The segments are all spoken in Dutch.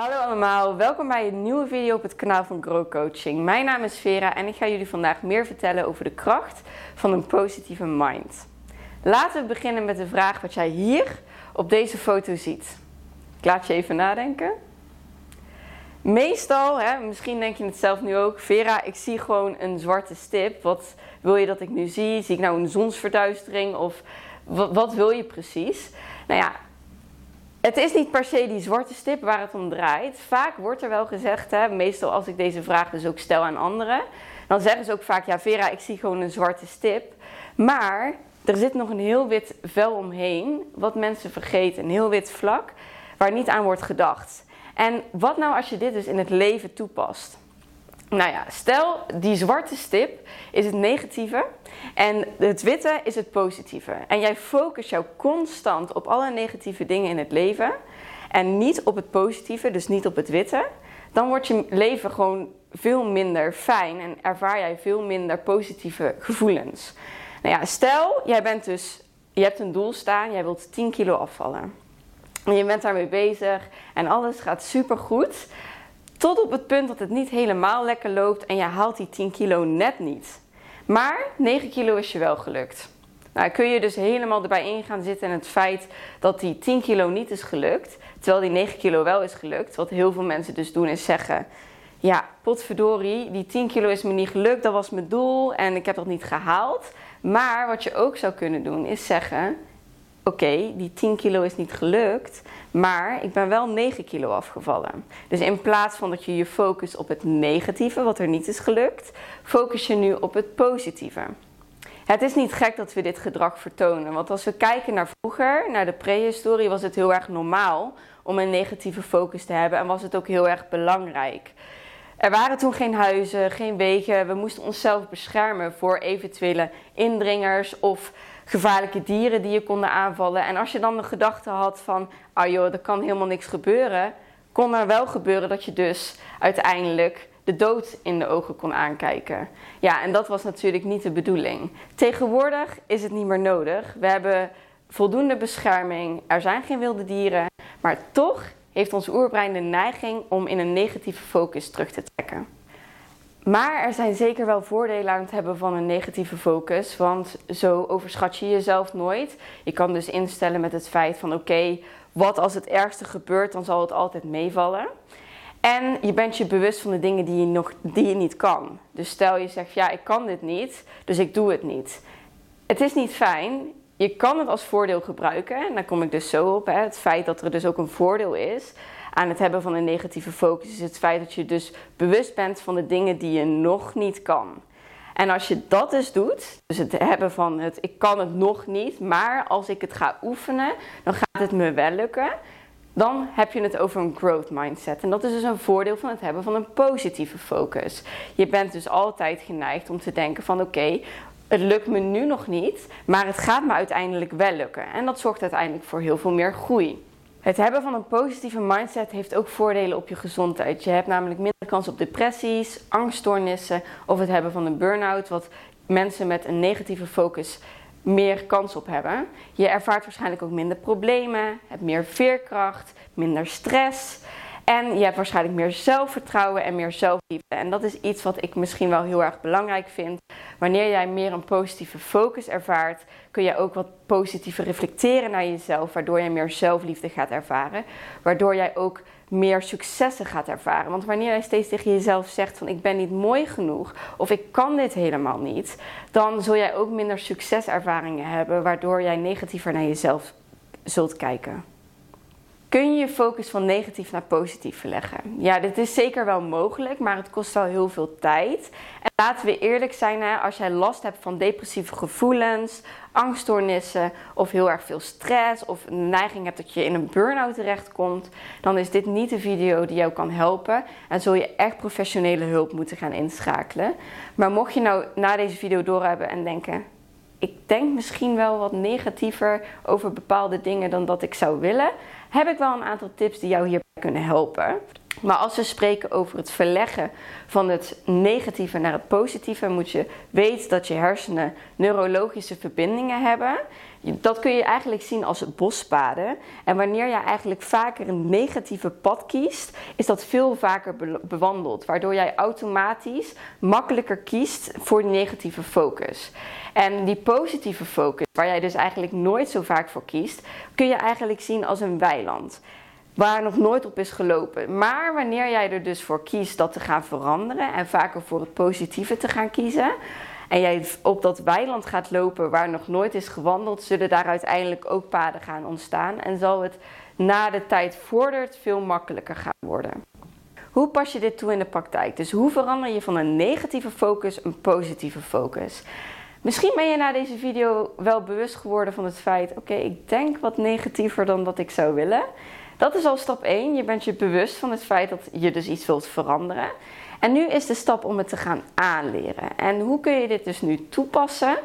Hallo allemaal, welkom bij een nieuwe video op het kanaal van Grow Coaching. Mijn naam is Vera en ik ga jullie vandaag meer vertellen over de kracht van een positieve mind. Laten we beginnen met de vraag wat jij hier op deze foto ziet. Ik laat je even nadenken. Meestal, hè, misschien denk je het zelf nu ook, Vera, ik zie gewoon een zwarte stip. Wat wil je dat ik nu zie? Zie ik nou een zonsverduistering of wat, wat wil je precies? Nou ja, het is niet per se die zwarte stip waar het om draait. Vaak wordt er wel gezegd, hè, meestal als ik deze vraag dus ook stel aan anderen, dan zeggen ze ook vaak: Ja, Vera, ik zie gewoon een zwarte stip. Maar er zit nog een heel wit vel omheen, wat mensen vergeten, een heel wit vlak, waar niet aan wordt gedacht. En wat nou als je dit dus in het leven toepast? Nou ja, stel die zwarte stip is het negatieve en het witte is het positieve. En jij focust jou constant op alle negatieve dingen in het leven en niet op het positieve, dus niet op het witte. Dan wordt je leven gewoon veel minder fijn en ervaar jij veel minder positieve gevoelens. Nou ja, stel jij bent dus, je hebt een doel staan, jij wilt 10 kilo afvallen. En je bent daarmee bezig en alles gaat super goed. Tot op het punt dat het niet helemaal lekker loopt en je haalt die 10 kilo net niet. Maar 9 kilo is je wel gelukt. Nou, kun je dus helemaal erbij in gaan zitten en het feit dat die 10 kilo niet is gelukt, terwijl die 9 kilo wel is gelukt. Wat heel veel mensen dus doen is zeggen, ja, potverdorie, die 10 kilo is me niet gelukt, dat was mijn doel en ik heb dat niet gehaald. Maar wat je ook zou kunnen doen is zeggen, oké, die 10 kilo is niet gelukt, maar ik ben wel 9 kilo afgevallen. Dus in plaats van dat je je focust op het negatieve, wat er niet is gelukt, focus je nu op het positieve. Het is niet gek dat we dit gedrag vertonen, want als we kijken naar vroeger, naar de prehistorie, was het heel erg normaal om een negatieve focus te hebben en was het ook heel erg belangrijk. Er waren toen geen huizen, geen wegen. We moesten onszelf beschermen voor eventuele indringers of gevaarlijke dieren die je konden aanvallen. En als je dan de gedachte had van, ah joh, er kan helemaal niks gebeuren, kon er wel gebeuren dat je dus uiteindelijk de dood in de ogen kon aankijken. Ja, en dat was natuurlijk niet de bedoeling. Tegenwoordig is het niet meer nodig. We hebben voldoende bescherming, er zijn geen wilde dieren, maar toch heeft ons oerbrein de neiging om in een negatieve focus terug te trekken. Maar er zijn zeker wel voordelen aan het hebben van een negatieve focus, want zo overschat je jezelf nooit. Je kan dus instellen met het feit van oké, wat als het ergste gebeurt, dan zal het altijd meevallen. En je bent je bewust van de dingen die je, nog, die je niet kan. Dus stel je zegt ja, ik kan dit niet, dus ik doe het niet. Het is niet fijn. Je kan het als voordeel gebruiken. En daar kom ik dus zo op. Hè. Het feit dat er dus ook een voordeel is aan het hebben van een negatieve focus is het feit dat je dus bewust bent van de dingen die je nog niet kan. En als je dat dus doet, dus het hebben van het ik kan het nog niet, maar als ik het ga oefenen, dan gaat het me wel lukken. Dan heb je het over een growth mindset. En dat is dus een voordeel van het hebben van een positieve focus. Je bent dus altijd geneigd om te denken van oké, het lukt me nu nog niet, maar het gaat me uiteindelijk wel lukken. En dat zorgt uiteindelijk voor heel veel meer groei. Het hebben van een positieve mindset heeft ook voordelen op je gezondheid. Je hebt namelijk minder kans op depressies, angststoornissen of het hebben van een burn-out, wat mensen met een negatieve focus meer kans op hebben. Je ervaart waarschijnlijk ook minder problemen, hebt meer veerkracht, minder stress. En je hebt waarschijnlijk meer zelfvertrouwen en meer zelfliefde. En dat is iets wat ik misschien wel heel erg belangrijk vind. Wanneer jij meer een positieve focus ervaart, kun je ook wat positiever reflecteren naar jezelf, waardoor je meer zelfliefde gaat ervaren. Waardoor jij ook meer successen gaat ervaren. Want wanneer jij steeds tegen jezelf zegt van ik ben niet mooi genoeg of ik kan dit helemaal niet, dan zul jij ook minder succeservaringen hebben, waardoor jij negatiever naar jezelf zult kijken kun je je focus van negatief naar positief verleggen. Ja, dit is zeker wel mogelijk, maar het kost wel heel veel tijd. En laten we eerlijk zijn, als jij last hebt van depressieve gevoelens, angststoornissen of heel erg veel stress of een neiging hebt dat je in een burn-out terechtkomt, dan is dit niet de video die jou kan helpen en zul je echt professionele hulp moeten gaan inschakelen. Maar mocht je nou na deze video doorhebben en denken, ik denk misschien wel wat negatiever over bepaalde dingen dan dat ik zou willen, heb ik wel een aantal tips die jou hierbij kunnen helpen. Maar als we spreken over het verleggen van het negatieve naar het positieve, moet je weten dat je hersenen neurologische verbindingen hebben. Dat kun je eigenlijk zien als bospaden. En wanneer je eigenlijk vaker een negatieve pad kiest, is dat veel vaker bewandeld. Waardoor jij automatisch makkelijker kiest voor die negatieve focus. En die positieve focus, waar jij dus eigenlijk nooit zo vaak voor kiest, kun je eigenlijk zien als een weiland waar nog nooit op is gelopen. Maar wanneer jij er dus voor kiest dat te gaan veranderen en vaker voor het positieve te gaan kiezen. En jij op dat weiland gaat lopen waar nog nooit is gewandeld, zullen daar uiteindelijk ook paden gaan ontstaan. En zal het na de tijd vordert veel makkelijker gaan worden. Hoe pas je dit toe in de praktijk? Dus hoe verander je van een negatieve focus een positieve focus? Misschien ben je na deze video wel bewust geworden van het feit: oké, ik denk wat negatiever dan dat ik zou willen. Dat is al stap 1. Je bent je bewust van het feit dat je dus iets wilt veranderen. En nu is de stap om het te gaan aanleren. En hoe kun je dit dus nu toepassen?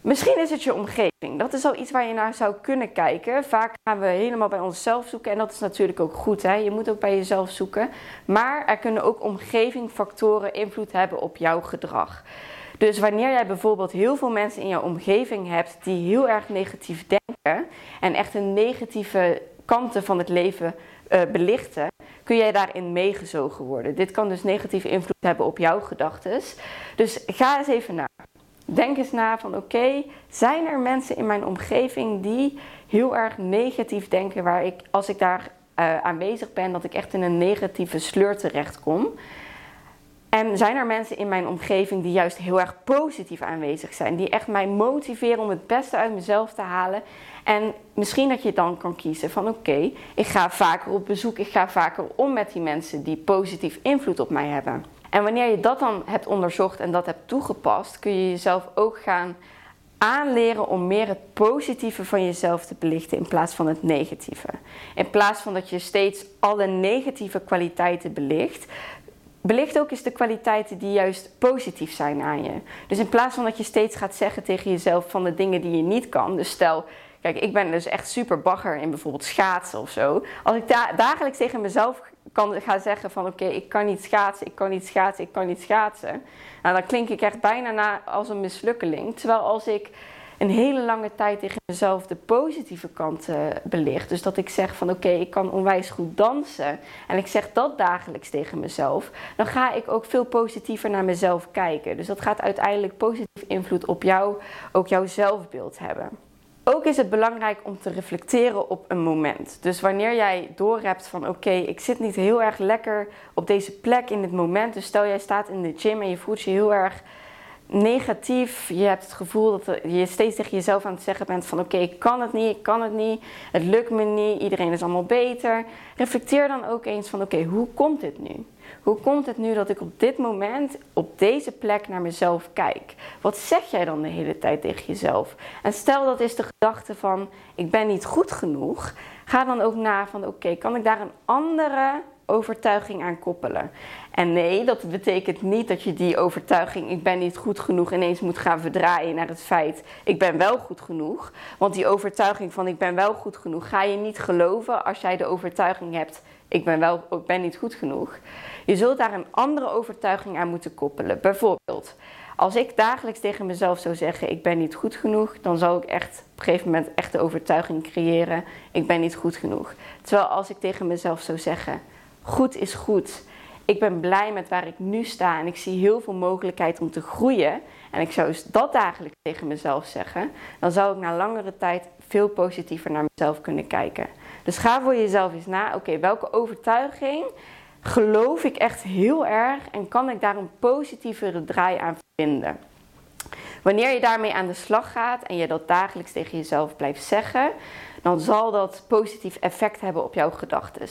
Misschien is het je omgeving. Dat is al iets waar je naar zou kunnen kijken. Vaak gaan we helemaal bij onszelf zoeken en dat is natuurlijk ook goed. Hè? Je moet ook bij jezelf zoeken. Maar er kunnen ook omgevingfactoren invloed hebben op jouw gedrag. Dus wanneer jij bijvoorbeeld heel veel mensen in jouw omgeving hebt die heel erg negatief denken en echt een negatieve kanten van het leven uh, belichten, kun jij daarin meegezogen worden. Dit kan dus negatieve invloed hebben op jouw gedachten. Dus ga eens even na. Denk eens na van oké, zijn er mensen in mijn omgeving die heel erg negatief denken, waar ik als ik daar uh, aanwezig ben, dat ik echt in een negatieve sleur terechtkom? En zijn er mensen in mijn omgeving die juist heel erg positief aanwezig zijn, die echt mij motiveren om het beste uit mezelf te halen en misschien dat je dan kan kiezen van oké, ik ga vaker op bezoek, ik ga vaker om met die mensen die positief invloed op mij hebben. En wanneer je dat dan hebt onderzocht en dat hebt toegepast, kun je jezelf ook gaan aanleren om meer het positieve van jezelf te belichten in plaats van het negatieve. In plaats van dat je steeds alle negatieve kwaliteiten belicht, belicht ook eens de kwaliteiten die juist positief zijn aan je. Dus in plaats van dat je steeds gaat zeggen tegen jezelf van de dingen die je niet kan, dus stel Kijk, ik ben dus echt super bagger in bijvoorbeeld schaatsen of zo. Als ik dagelijks tegen mezelf kan gaan zeggen van oké, ik kan niet schaatsen, ik kan niet schaatsen, ik kan niet schaatsen. Nou, dan klink ik echt bijna na als een mislukkeling. Terwijl als ik een hele lange tijd tegen mezelf de positieve kant uh, belicht. Dus dat ik zeg van oké, ik kan onwijs goed dansen. En ik zeg dat dagelijks tegen mezelf. Dan ga ik ook veel positiever naar mezelf kijken. Dus dat gaat uiteindelijk positief invloed op jou, ook jouw zelfbeeld hebben. Ook is het belangrijk om te reflecteren op een moment. Dus wanneer jij doorhebt van oké, ik zit niet heel erg lekker op deze plek in dit moment. Dus stel jij staat in de gym en je voelt je heel erg negatief. Je hebt het gevoel dat je steeds tegen jezelf aan het zeggen bent van oké, ik kan het niet, ik kan het niet, het lukt me niet, iedereen is allemaal beter. Reflecteer dan ook eens van oké, hoe komt dit nu? Hoe komt het nu dat ik op dit moment op deze plek naar mezelf kijk? Wat zeg jij dan de hele tijd tegen jezelf? En stel dat is de gedachte van ik ben niet goed genoeg. Ga dan ook na van oké, kan ik daar een andere overtuiging aan koppelen? En nee, dat betekent niet dat je die overtuiging ik ben niet goed genoeg ineens moet gaan verdraaien naar het feit ik ben wel goed genoeg. Want die overtuiging van ik ben wel goed genoeg ga je niet geloven als jij de overtuiging hebt ik ben, wel, ik ben niet goed genoeg. Je zult daar een andere overtuiging aan moeten koppelen. Bijvoorbeeld, als ik dagelijks tegen mezelf zou zeggen: Ik ben niet goed genoeg, dan zou ik echt op een gegeven moment echt de overtuiging creëren: Ik ben niet goed genoeg. Terwijl als ik tegen mezelf zou zeggen: Goed is goed. Ik ben blij met waar ik nu sta en ik zie heel veel mogelijkheid om te groeien. En ik zou dus dat dagelijks tegen mezelf zeggen. Dan zou ik na langere tijd veel positiever naar mezelf kunnen kijken. Dus ga voor jezelf eens na: oké, welke overtuiging geloof ik echt heel erg en kan ik daar een positievere draai aan vinden? Wanneer je daarmee aan de slag gaat en je dat dagelijks tegen jezelf blijft zeggen, dan zal dat positief effect hebben op jouw gedachten.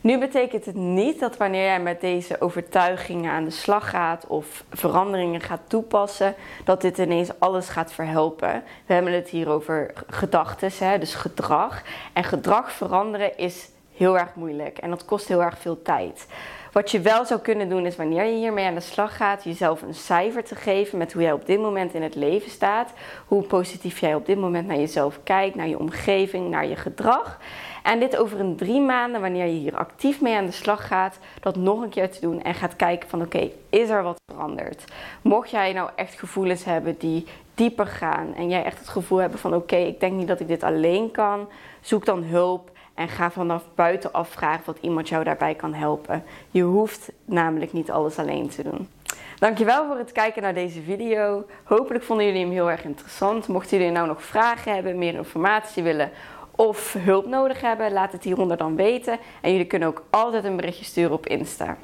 Nu betekent het niet dat wanneer jij met deze overtuigingen aan de slag gaat of veranderingen gaat toepassen, dat dit ineens alles gaat verhelpen. We hebben het hier over gedachten, dus gedrag. En gedrag veranderen is heel erg moeilijk en dat kost heel erg veel tijd. Wat je wel zou kunnen doen is wanneer je hiermee aan de slag gaat, jezelf een cijfer te geven met hoe jij op dit moment in het leven staat. Hoe positief jij op dit moment naar jezelf kijkt, naar je omgeving, naar je gedrag. En dit over een drie maanden, wanneer je hier actief mee aan de slag gaat, dat nog een keer te doen en gaat kijken van oké, is er wat veranderd? Mocht jij nou echt gevoelens hebben die dieper gaan en jij echt het gevoel hebben van oké, ik denk niet dat ik dit alleen kan, zoek dan hulp en ga vanaf buitenaf vragen wat iemand jou daarbij kan helpen. Je hoeft namelijk niet alles alleen te doen. Dankjewel voor het kijken naar deze video. Hopelijk vonden jullie hem heel erg interessant. Mochten jullie nou nog vragen hebben, meer informatie willen of hulp nodig hebben, laat het hieronder dan weten. En jullie kunnen ook altijd een berichtje sturen op Insta.